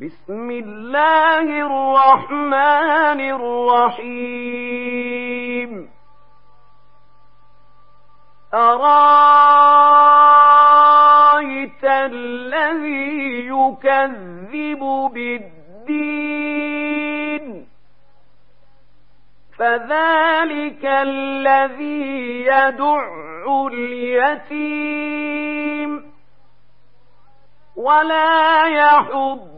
بسم الله الرحمن الرحيم. أرأيت الذي يكذب بالدين؟ فذلك الذي يدع اليتيم. ولا يحض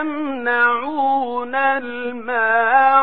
يمنعون الماعون.